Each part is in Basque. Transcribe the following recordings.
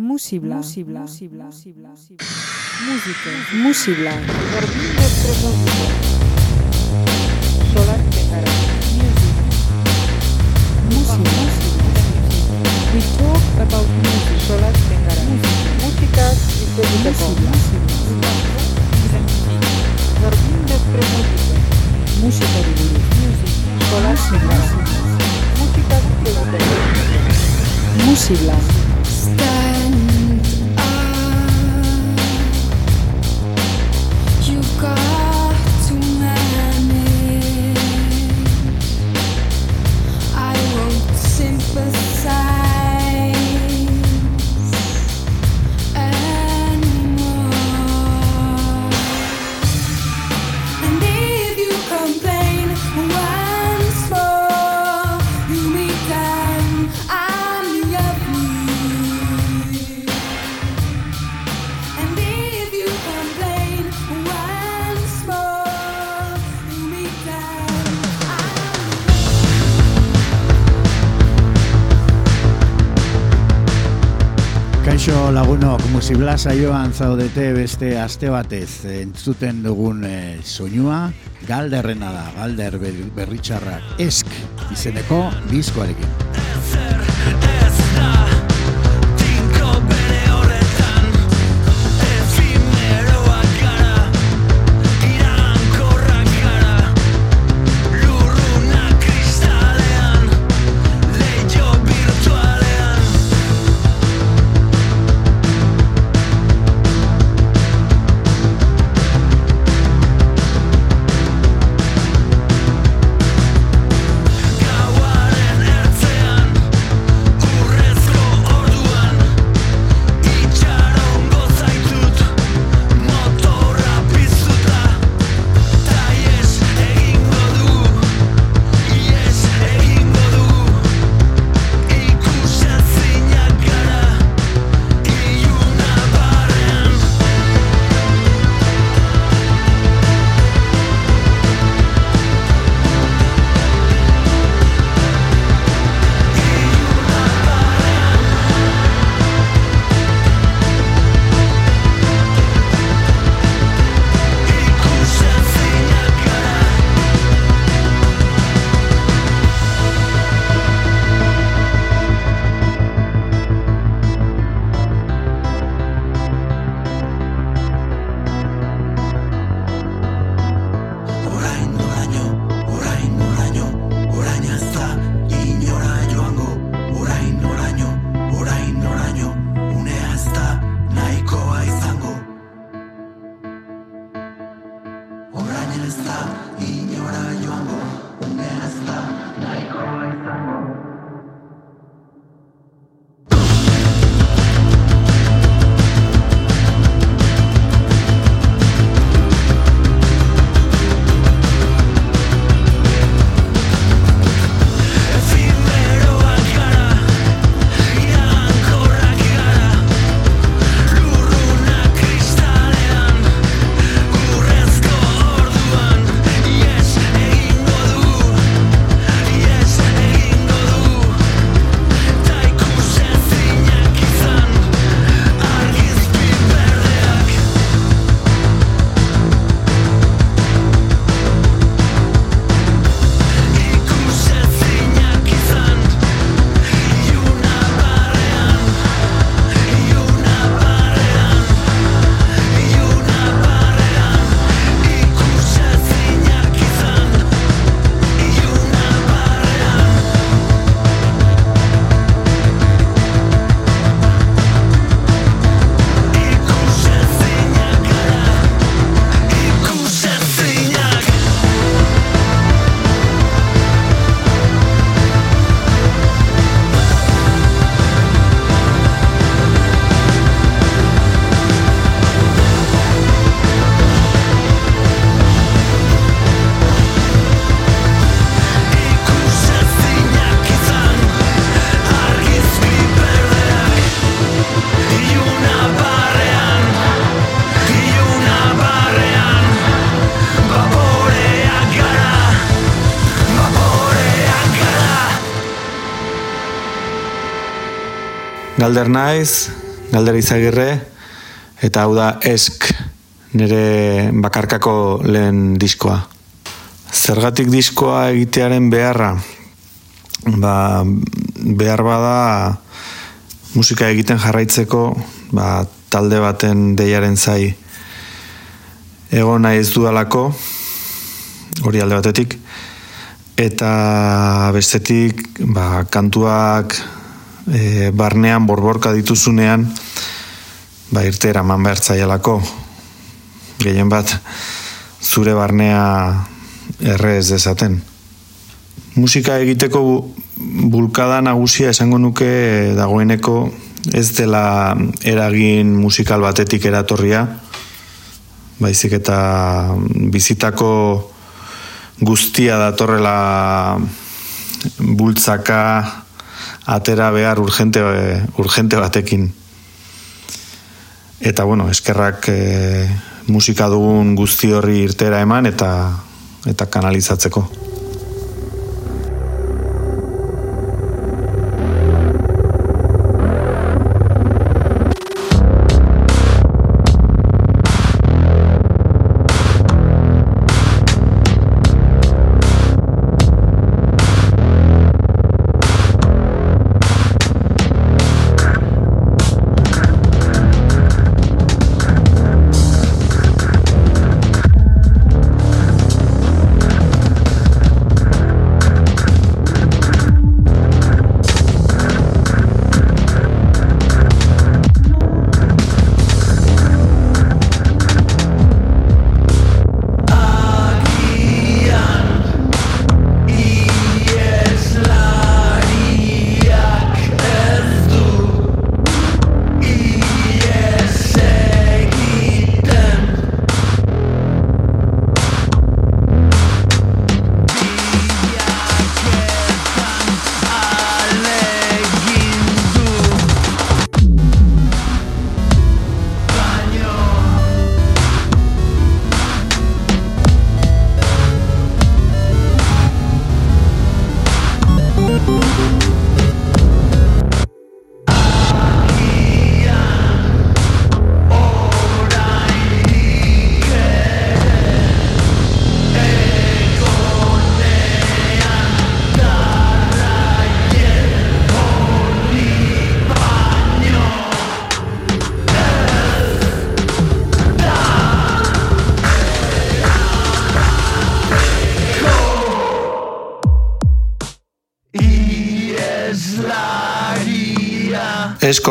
Musibla. Musibla. Musibla. Musibla. Música. Musibla. Solar We talk about music. Solar Música y Música Música Música Música Kaixo lagunok, musibla saioan zaudete beste aste batez entzuten dugun eh, soinua, galderrena da, galder ber- berritxarrak esk izeneko diskoarekin. Galder naiz, Galder Izagirre, eta hau da Esk, nire bakarkako lehen diskoa. Zergatik diskoa egitearen beharra, ba, behar bada musika egiten jarraitzeko ba, talde baten deiaren zai egon nahi ez dudalako hori alde batetik eta bestetik ba, kantuak e, barnean borborka dituzunean ba, irte eraman behar zaialako. Gehien bat zure barnea erre ez dezaten. Musika egiteko bulkada nagusia esango nuke dagoeneko ez dela eragin musikal batetik eratorria. Baizik eta bizitako guztia datorrela bultzaka atera behar urgente, urgente batekin eta bueno, eskerrak e, musika dugun guzti horri irtera eman eta eta kanalizatzeko.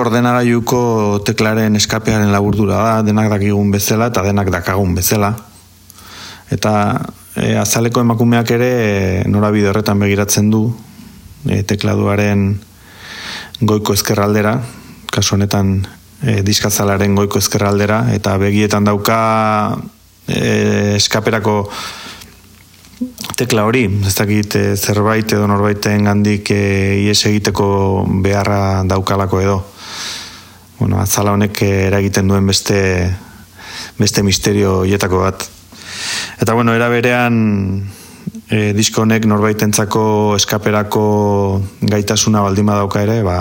Ordenagailuko teklaren eskapearen laburdura da, denak dakigun bezala eta denak dakagun bezala. Eta e, azaleko emakumeak ere e, norabide horretan begiratzen du e, tekladuaren goiko ezkerraldera, kasu honetan e, diskazalaren goiko ezkerraldera, eta begietan dauka e, eskaperako tekla hori, ez dakit e, zerbait edo norbaiten gandik e, ies egiteko beharra daukalako edo. Bueno, azala honek eragiten duen beste beste misterio hietako bat. Eta bueno, era berean e, disko honek norbaitentzako eskaperako gaitasuna baldima dauka ere, ba,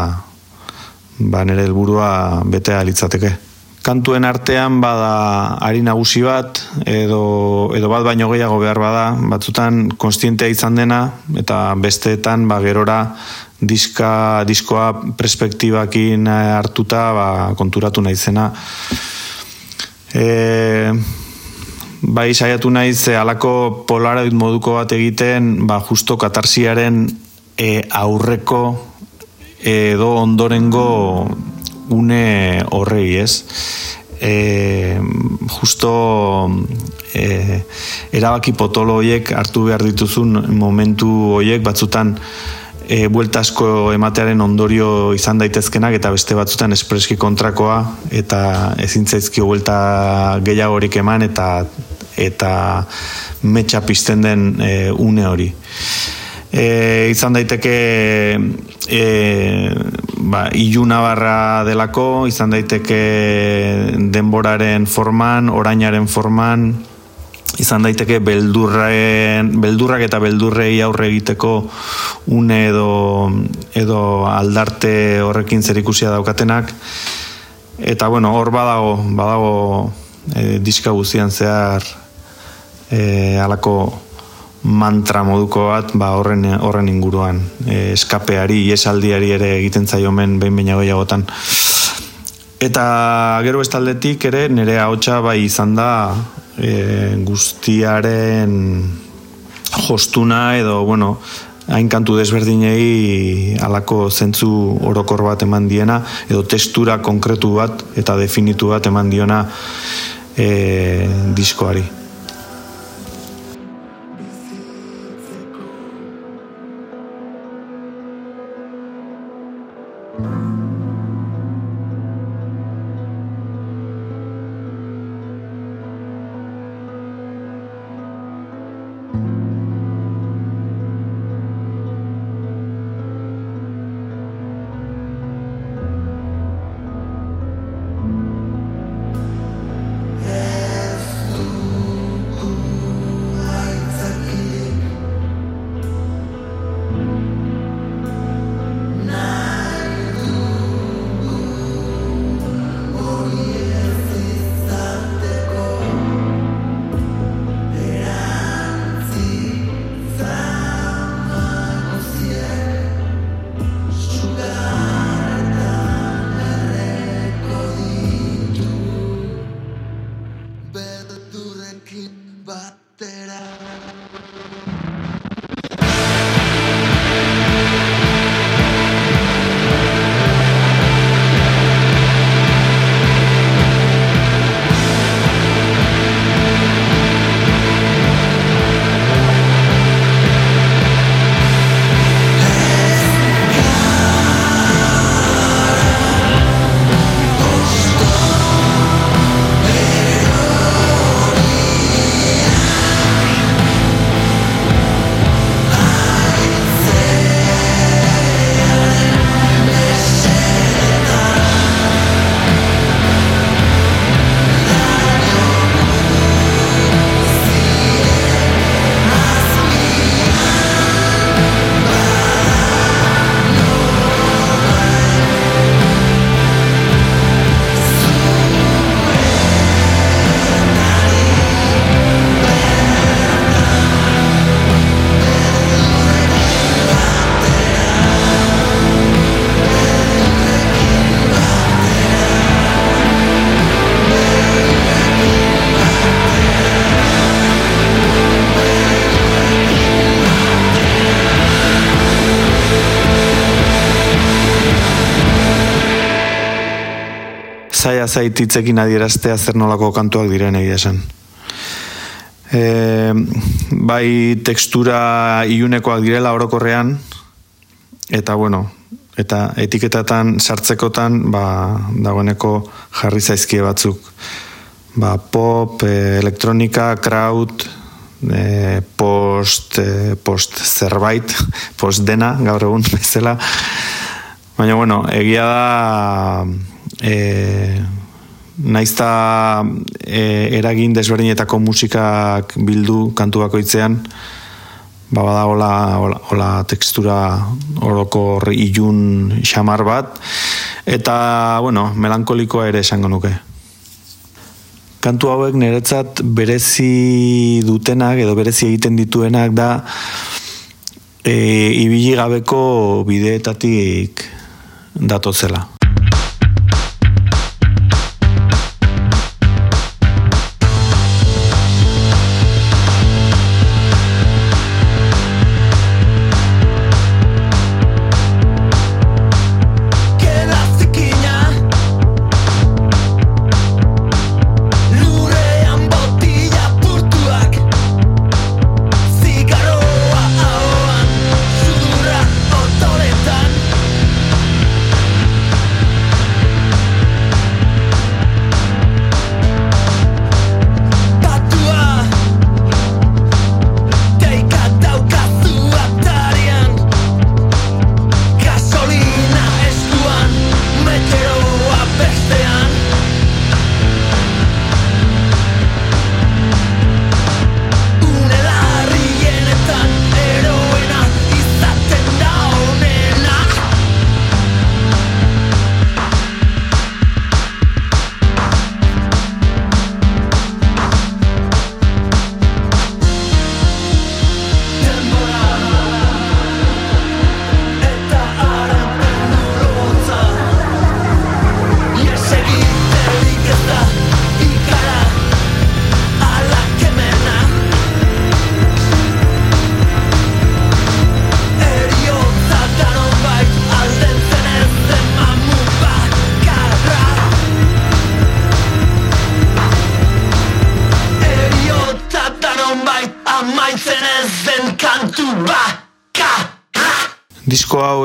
ba nire helburua betea litzateke kantuen artean bada ari nagusi bat edo, edo bat baino gehiago behar bada. Batzutan konstientea izan dena eta besteetan ba gerora diska diskoa perspektibakin hartuta ba, konturatu naizena e, bai saiatu naiz e, alako polaroid moduko bat egiten ba justo katarsiaren e, aurreko edo ondorengo une horrei, ez? E, justo e, erabaki potolo hoiek hartu behar dituzun momentu hoiek batzutan e, bueltasko ematearen ondorio izan daitezkenak eta beste batzutan espreski kontrakoa eta ezintzaizkio buelta gehiagorik eman eta eta metxa pizten den e, une hori e, izan daiteke e, ba, iluna barra delako, izan daiteke denboraren forman, orainaren forman, izan daiteke beldurraen, beldurrak eta beldurrei aurre egiteko une edo, edo aldarte horrekin zer ikusia daukatenak, eta bueno, hor badago, badago e, diska guztian zehar e, alako mantra moduko bat ba, horren, horren inguruan e, eskapeari, iesaldiari ere egiten zaio men behin baina gehiagotan eta gero bestaldetik ere nire ahotsa bai izan da e, guztiaren jostuna edo bueno, hain kantu desberdinei alako zentzu orokor bat eman diena edo testura konkretu bat eta definitu bat eman diona e, diskoari. Zait hitzekin adieraztea zer nolako kantuak diren egia esan. E, bai tekstura iunekoak direla orokorrean, eta bueno, eta etiketatan sartzekotan, ba, dagoeneko jarri zaizkie batzuk. Ba, pop, e, elektronika, crowd, e, post, e, post zerbait, post dena, gaur egun bezala. Baina, bueno, egia da e, naizta e, eragin desberdinetako musikak bildu kantu bakoitzean ba bada hola, hola, tekstura oroko ilun xamar bat eta bueno, melankolikoa ere esango nuke. Kantu hauek niretzat berezi dutenak edo berezi egiten dituenak da e, ibili gabeko bideetatik datozela.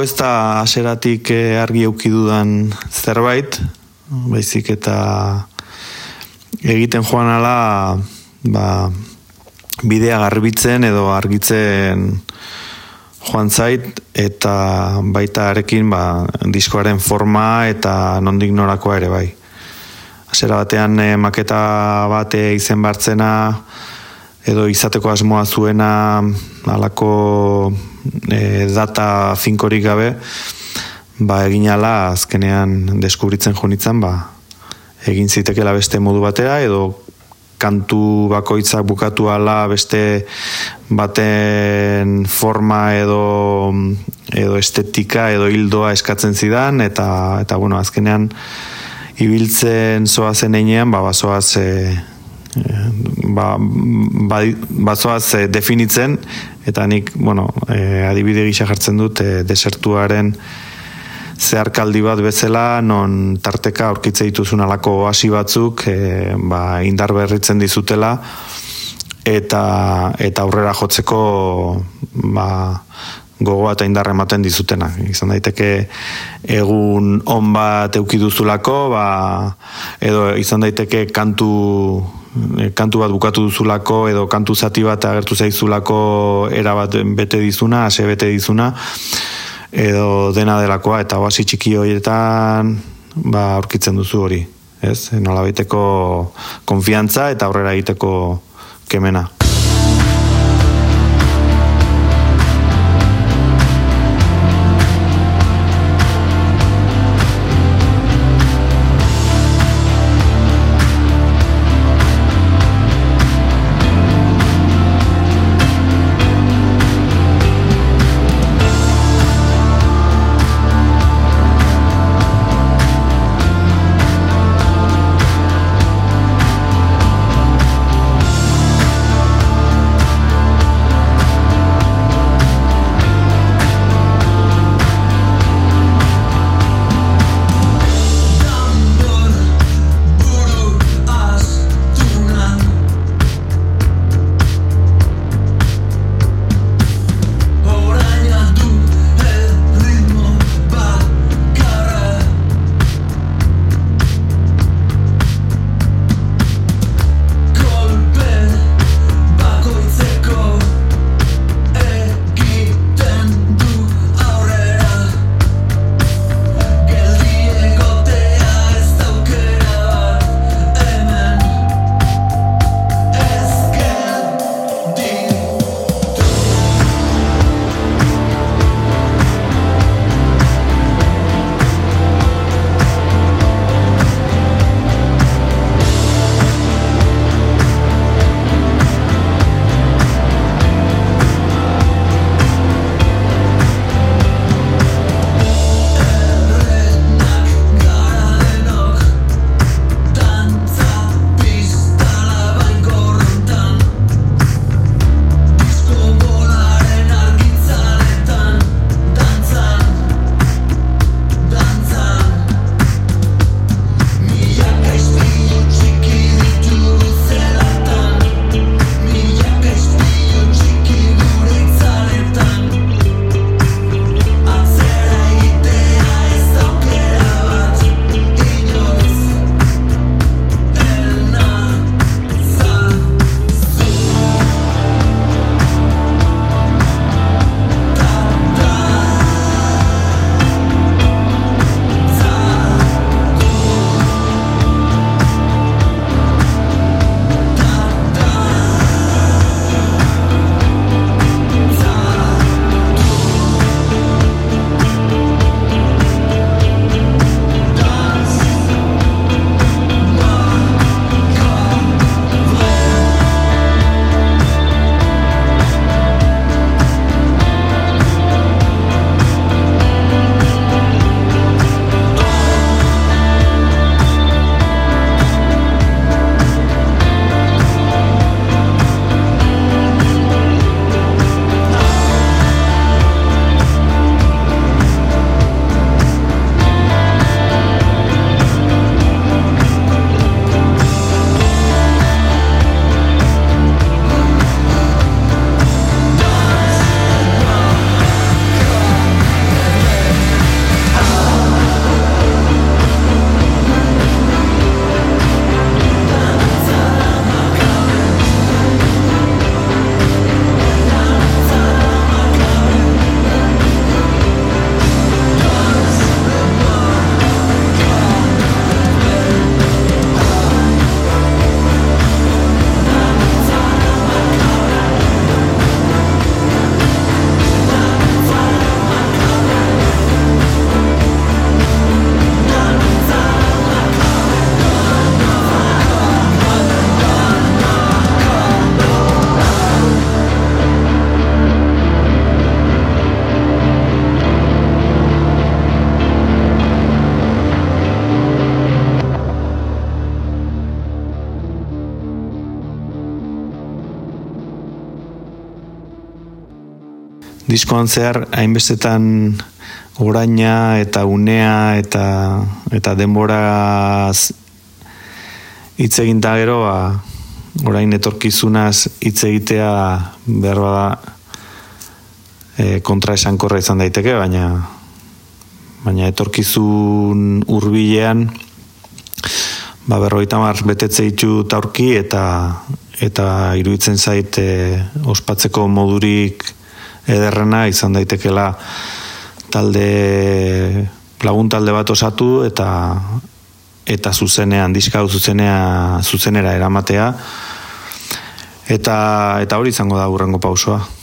Ez da aseratik eh, argi eukidudan zerbait, baizik eta egiten joan ala ba, bidea garbitzen edo argitzen joan zait eta baita arekin ba, diskoaren forma eta nondik norakoa ere bai. Asera batean eh, maketa bate izen bartzena edo izateko asmoa zuena alako e, data finkorik gabe ba egin ala azkenean deskubritzen jonitzen ba egin zitekela beste modu batera edo kantu bakoitzak bukatu ala beste baten forma edo edo estetika edo hildoa eskatzen zidan eta eta bueno azkenean ibiltzen zoa zen einean ba basoaz e, ba, ba, bazoaz e, definitzen eta nik, bueno, e, adibide gisa jartzen dut e, desertuaren zeharkaldi bat bezala non tarteka aurkitze dituzun alako hasi batzuk e, ba, indar berritzen dizutela eta eta aurrera jotzeko ba, gogoa eta indarra ematen dizutena. Izan daiteke egun on bat eukiduzulako, ba, edo izan daiteke kantu kantu bat bukatu duzulako edo kantu zati bat agertu zaizulako era bat bete dizuna, ase bete dizuna edo dena delakoa eta oasi txiki horietan ba aurkitzen duzu hori, ez? Nola konfiantza eta aurrera egiteko kemena. Diskoan zehar hainbestetan oraina eta unea eta eta denbora hitz egin da gero ba, orain etorkizunaz hitz egitea behar bada e, kontra esankorra izan daiteke baina baina etorkizun hurbilean ba berrogeita mar betetze ditu taurki eta eta iruditzen zait e, ospatzeko modurik ederrena izan daitekela talde lagun talde bat osatu eta eta zuzenean diska zuzenea zuzenera eramatea. Eta eta hori izango da urrengo pausoa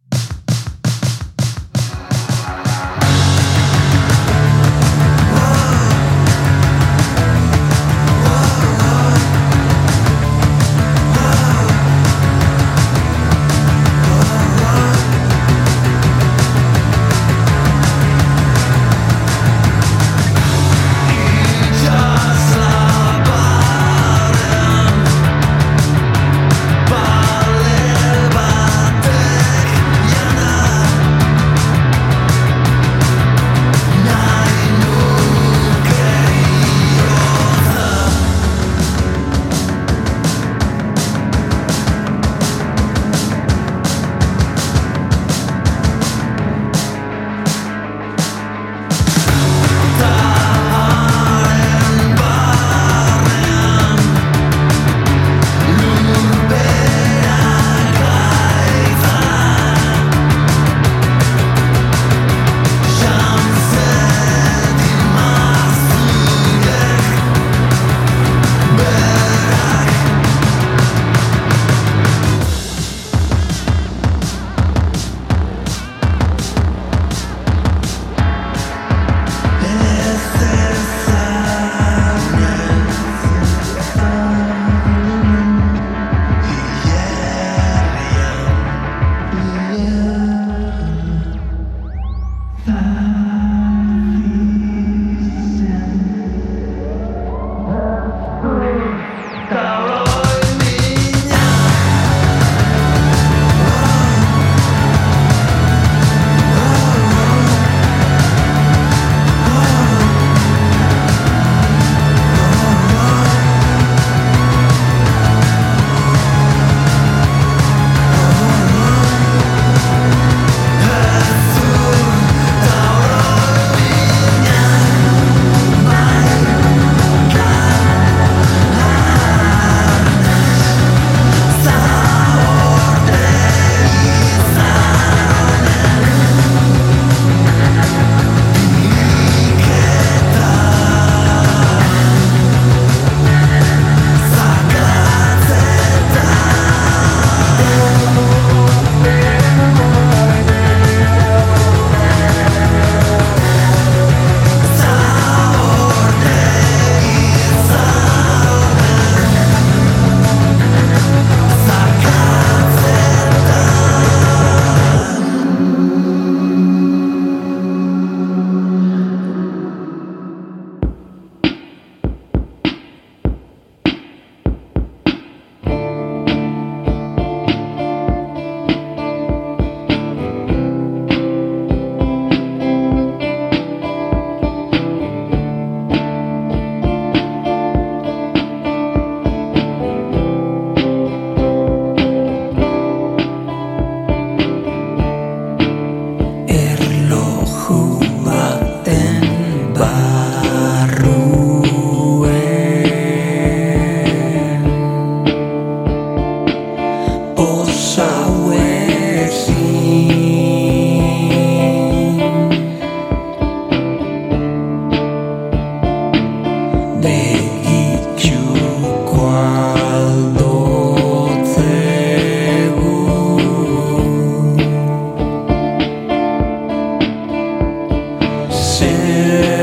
Yeah.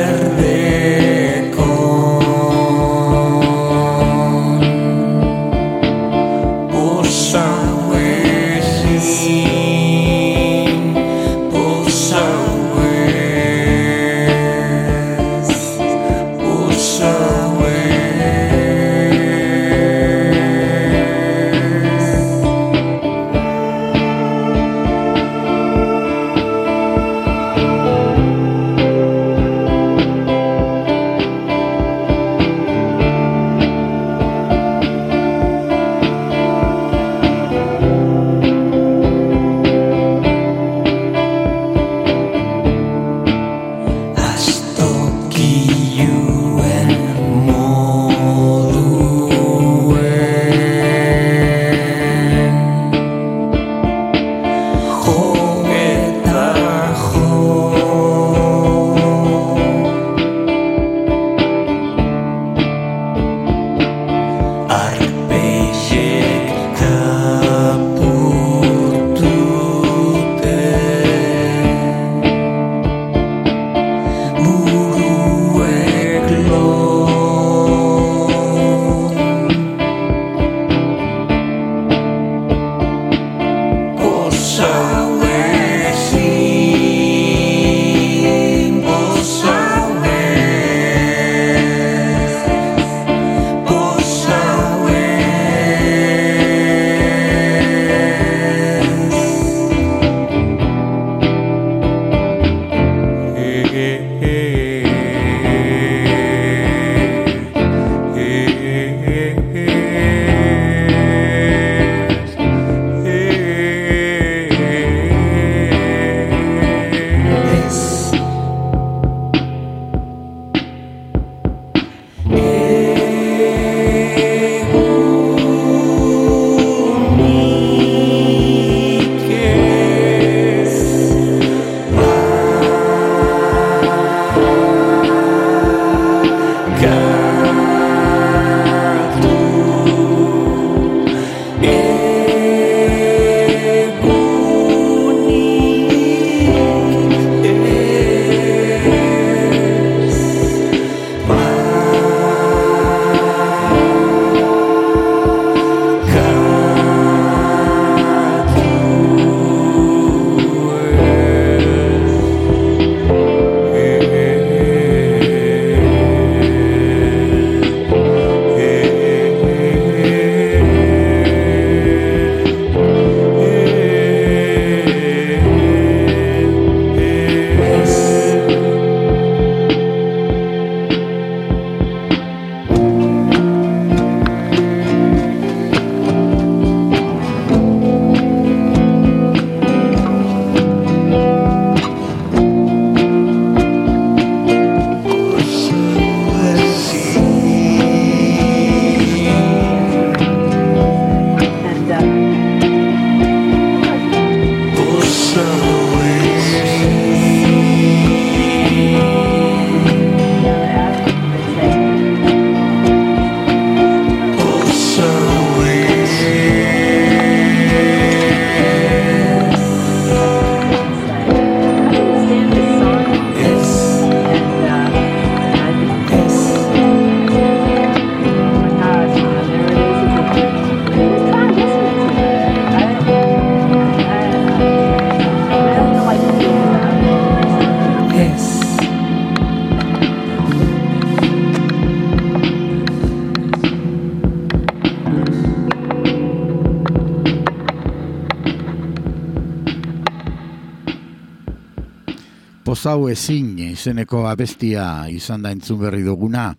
Pozau ezin izeneko abestia izan da entzun berri duguna,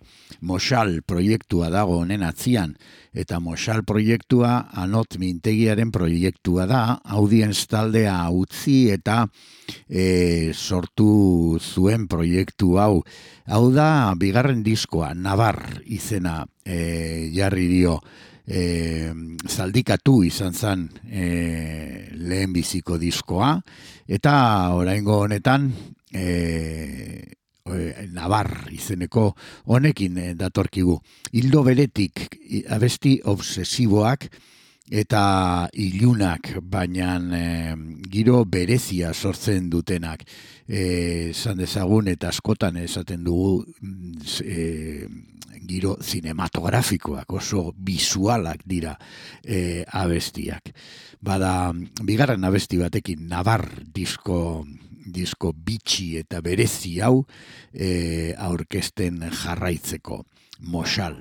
Mosal proiektua dago honen atzian, eta Mosal proiektua anot mintegiaren proiektua da, audienz taldea utzi eta e, sortu zuen proiektu hau. Hau da, bigarren diskoa, Navar izena e, jarri dio, e, zaldikatu izan zen e, lehen biziko diskoa, eta oraingo honetan e, Navar izeneko honekin e, datorkigu. Hildo beretik abesti obsesiboak eta ilunak, baina e, giro berezia sortzen dutenak. Esan dezagun eta askotan esaten dugu e, giro zinematografikoak, oso visualak dira e, abestiak. Bada, bigarren abesti batekin, nabar disko, disko bitxi eta berezi hau e, aurkesten jarraitzeko. Mosal.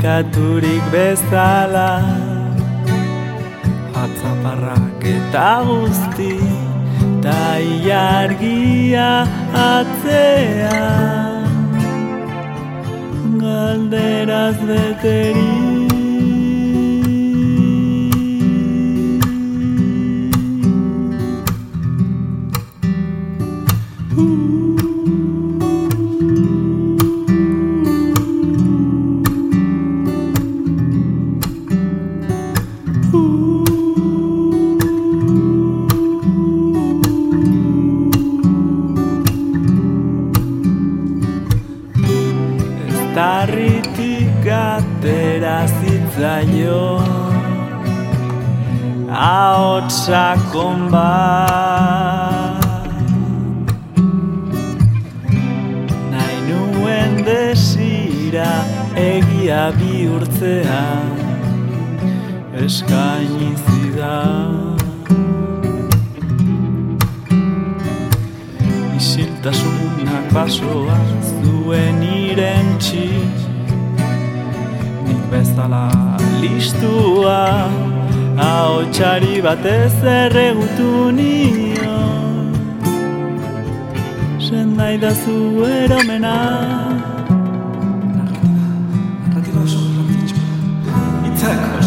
Zintzilikaturik bezala Atzaparrak eta guzti Ta iargia atzea. Galderaz beteri Eskaini zidan Isiltasunak basoa zuen irentxi Nik bezala listua Hau txari batez erregutu nio Zen nahi da zu eromena. Narratiba oso garrantzitsua Itzak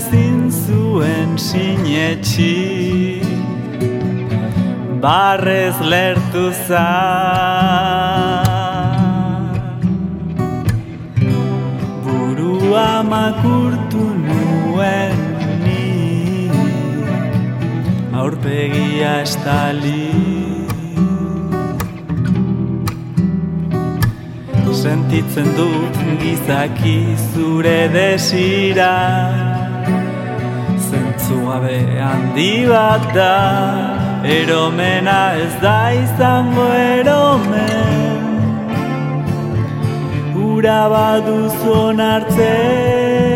ezin zuen sinetxi. Barrez lertu zan Burua makurtu nuen ni. Aurpegia estali. Sentitzen dut gizaki zure desira gabe handi bat da Eromena ez da izango eromen. Ura baduzu onartzen.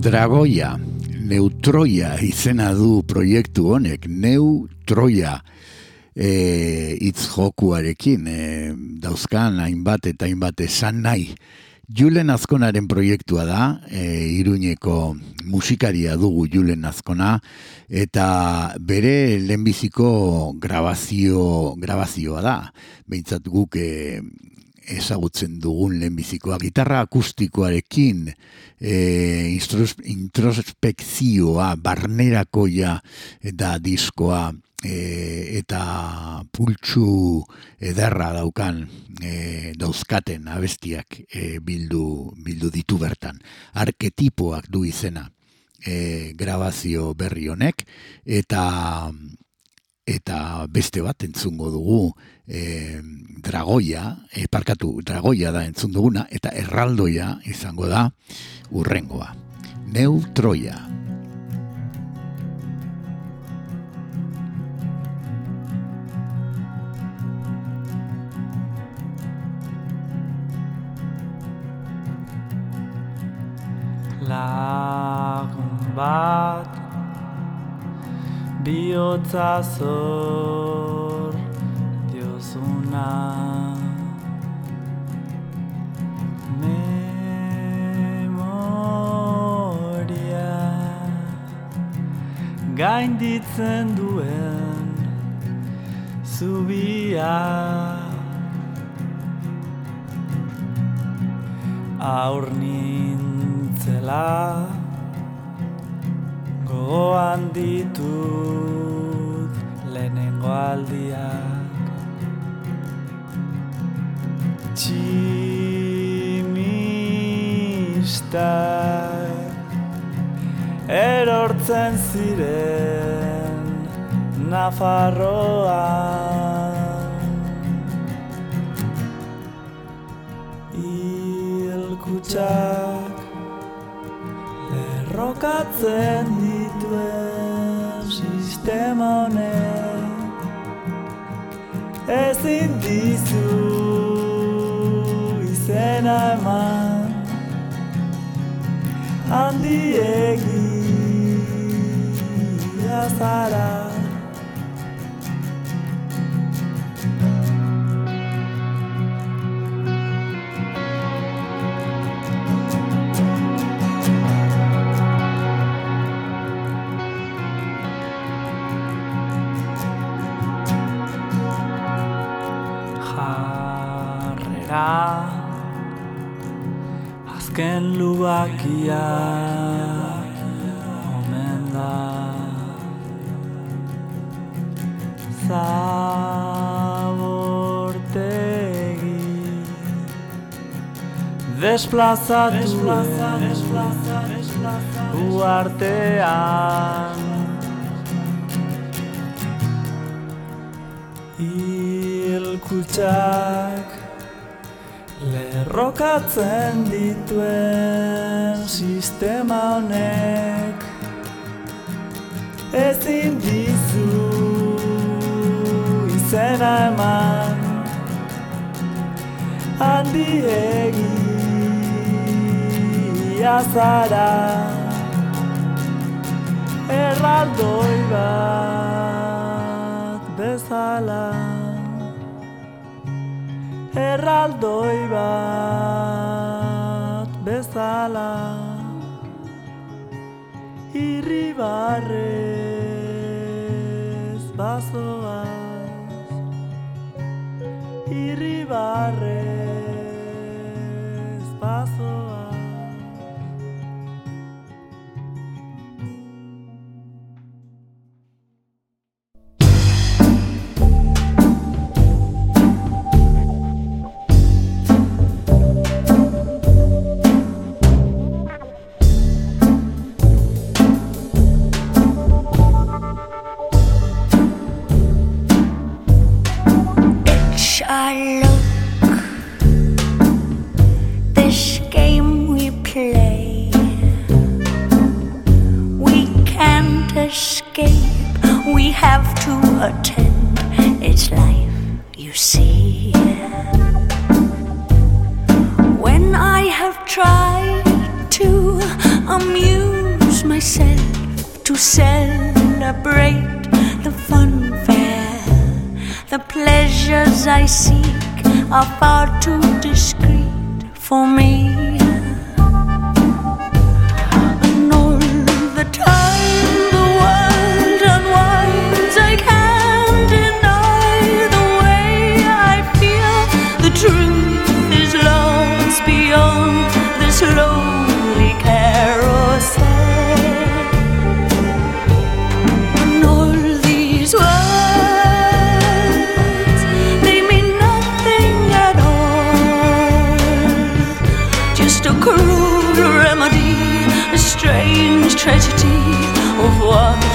Dragoia, Neutroia izena du proiektu honek, Neutroia e, hitz jokuarekin, e, dauzkan hainbat eta hainbat esan nahi. Julen Azkonaren proiektua da, e, Iruñeko musikaria dugu Julen Azkona, eta bere lehenbiziko grabazio, grabazioa da. Behintzat guk e, ezagutzen dugun lehenbizikoa. Gitarra akustikoarekin e, introspekzioa, barnerakoia da diskoa e, eta pultsu ederra daukan e, dauzkaten abestiak e, bildu, bildu ditu bertan. Arketipoak du izena e, grabazio berri honek eta eta beste bat entzungo dugu e, dragoia, e, parkatu, dragoia da entzun duguna, eta erraldoia izango da urrengoa. Neutroia. Lagun bat bihotza zor diozuna. Memoria gainditzen duen zubia. Aur nintzela Gogoan ditut lehenengo aldiak. Tximistak erortzen ziren Nafarroan. Ilkutsak lerrokatzen honek ezin dizu izena eman handiegia zara azken lubakia. Omen da. Zabortegi. Desplazatu. Uartean. Hilkutsak lerrokatzen dituen sistema honek ezin dizu izena eman. Handiegia zara erraldoi bat bezala erraldoi bat bezala irribarrez bazoaz irribarrez bazoaz the pleasures I seek are far too discreet for me. povoado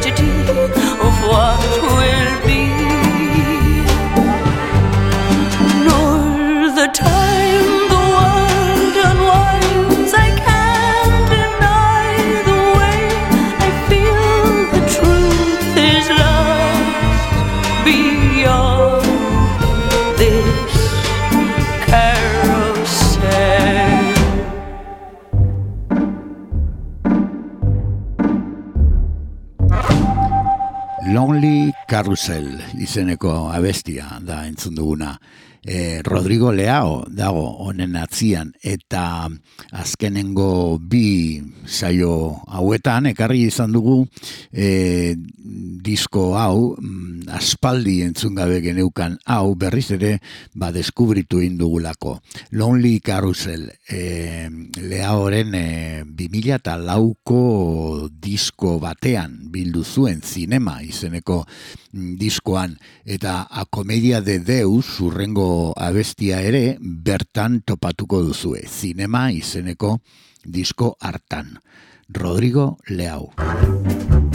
tragedy of what will be. Lonely Carousel izeneko abestia da entzun duguna. E, Rodrigo Leao dago honen atzian. Eta azkenengo bi saio hauetan ekarri izan dugu e, disko hau mm, aspaldi entzun gabe geneukan. Hau berriz ere ba deskubritu indugulako. Lonely Carousel e, Leaoren e, 2000 eta lauko disko batean bildu zuen zinema izeneko mm, diskoan. Eta a komedia de Deus urrengo abestia ere bertan topatuko duzue zinema izeneko disko hartan. Rodrigo Leao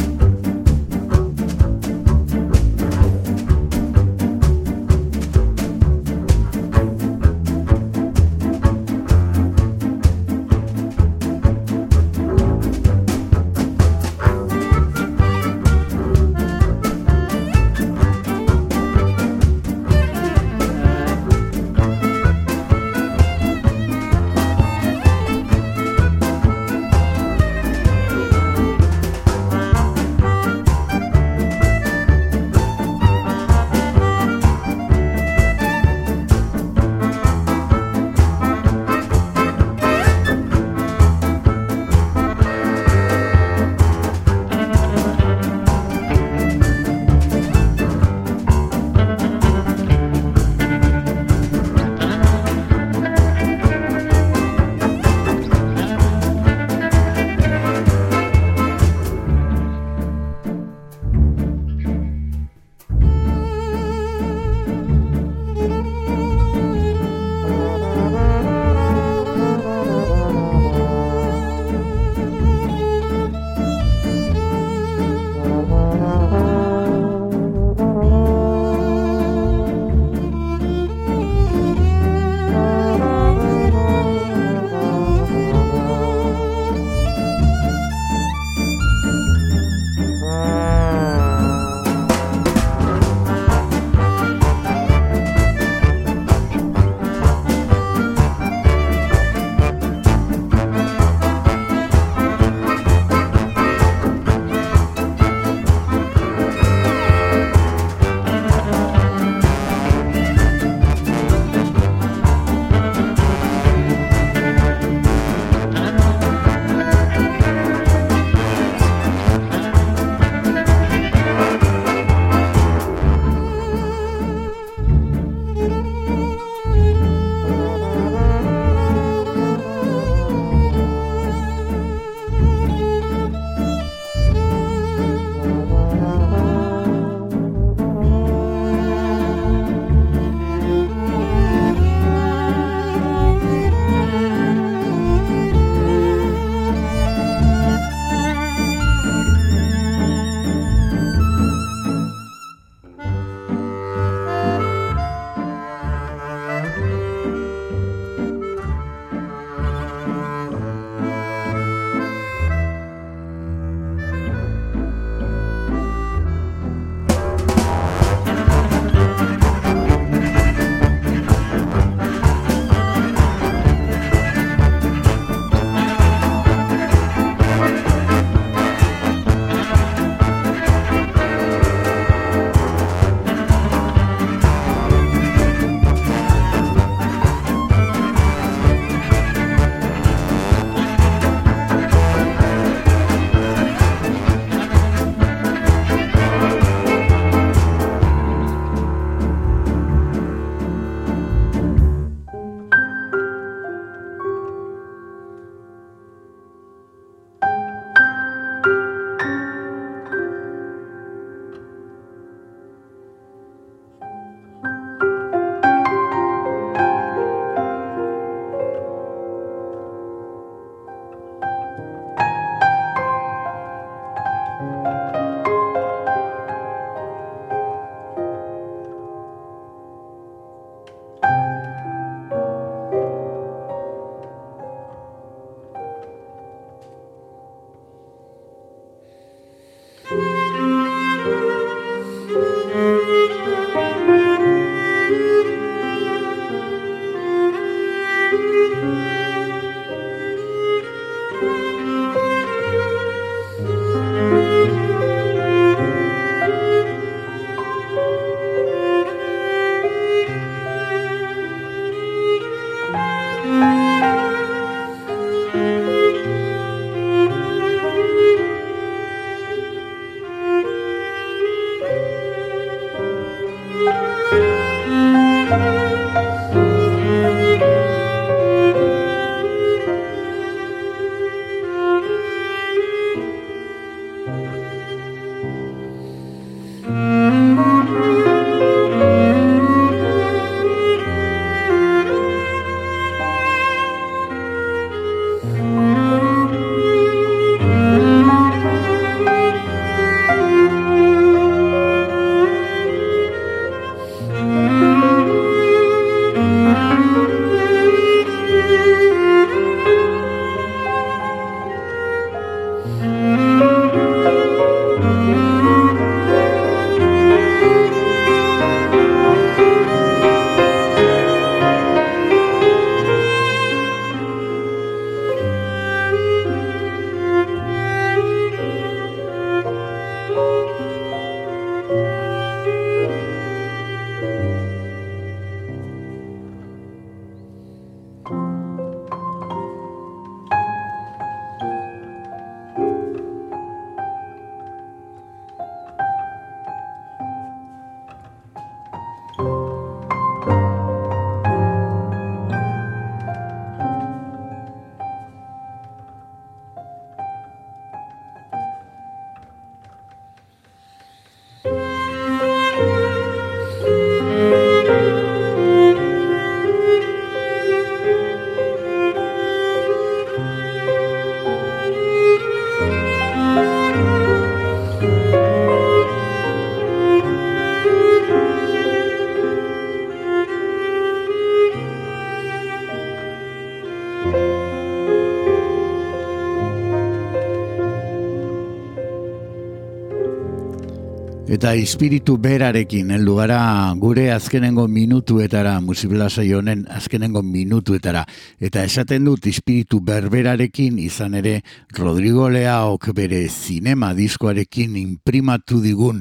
Eta espiritu berarekin heldu gara gure azkenengo minutuetara, musiblasa honen azkenengo minutuetara. Eta esaten dut espiritu berberarekin izan ere Rodrigo Leaok bere zinema diskoarekin imprimatu digun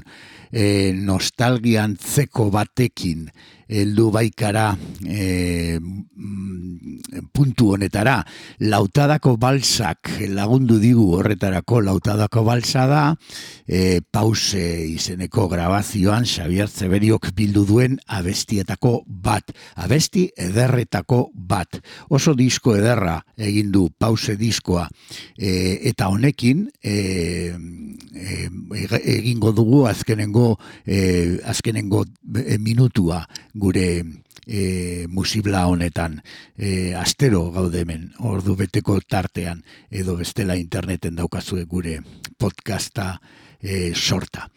e, nostalgiantzeko batekin heldu baikara e, puntu honetara. Lautadako balsak lagundu digu horretarako lautadako balsa da, e, pause izeneko grabazioan Xavier Zeberiok bildu duen abestietako bat. Abesti ederretako bat. Oso disko ederra egin du pause diskoa. E, eta honekin e, e, egingo dugu azkenengo e, azkenengo minutua gure e, musibla honetan e, astero gaude hemen ordu beteko tartean edo bestela interneten daukazue gure podcasta e, sorta.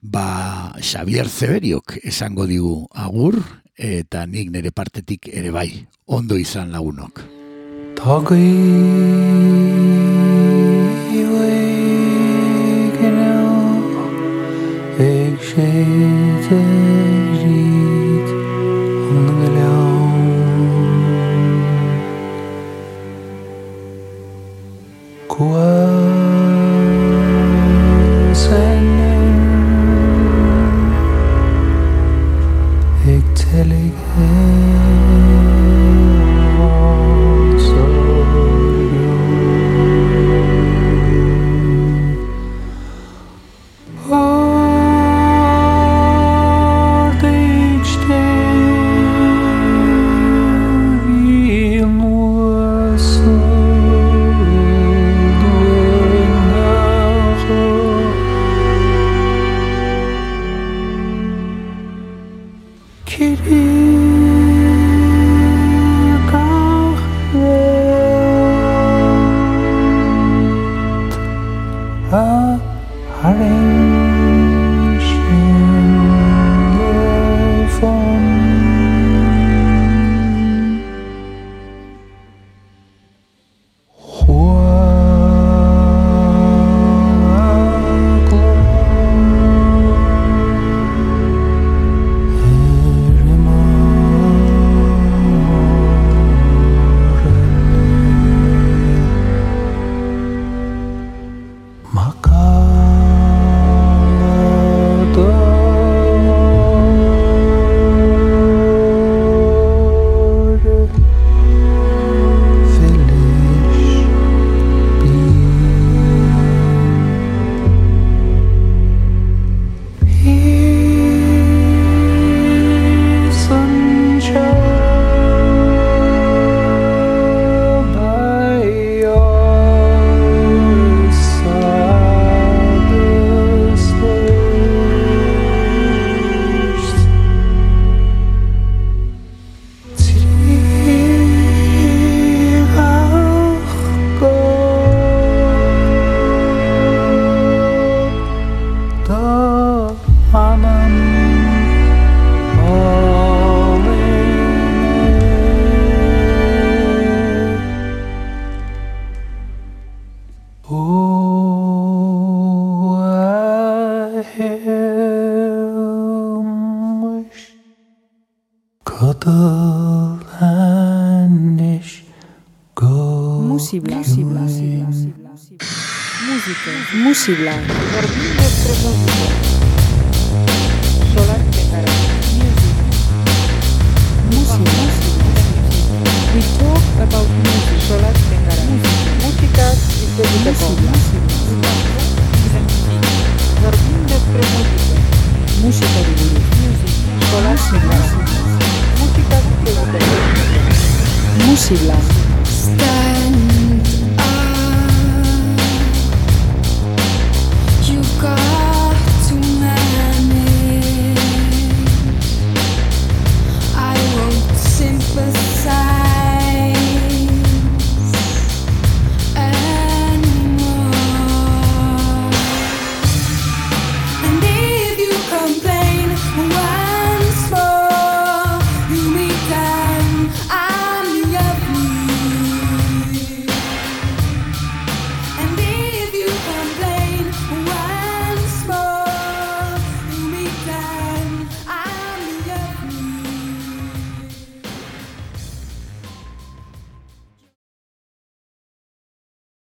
Ba, Xavier Zeberiok esango digu agur eta nik nire partetik ere bai, ondo izan lagunok. Tagi شيتريك ونقلعون كوار Musibla.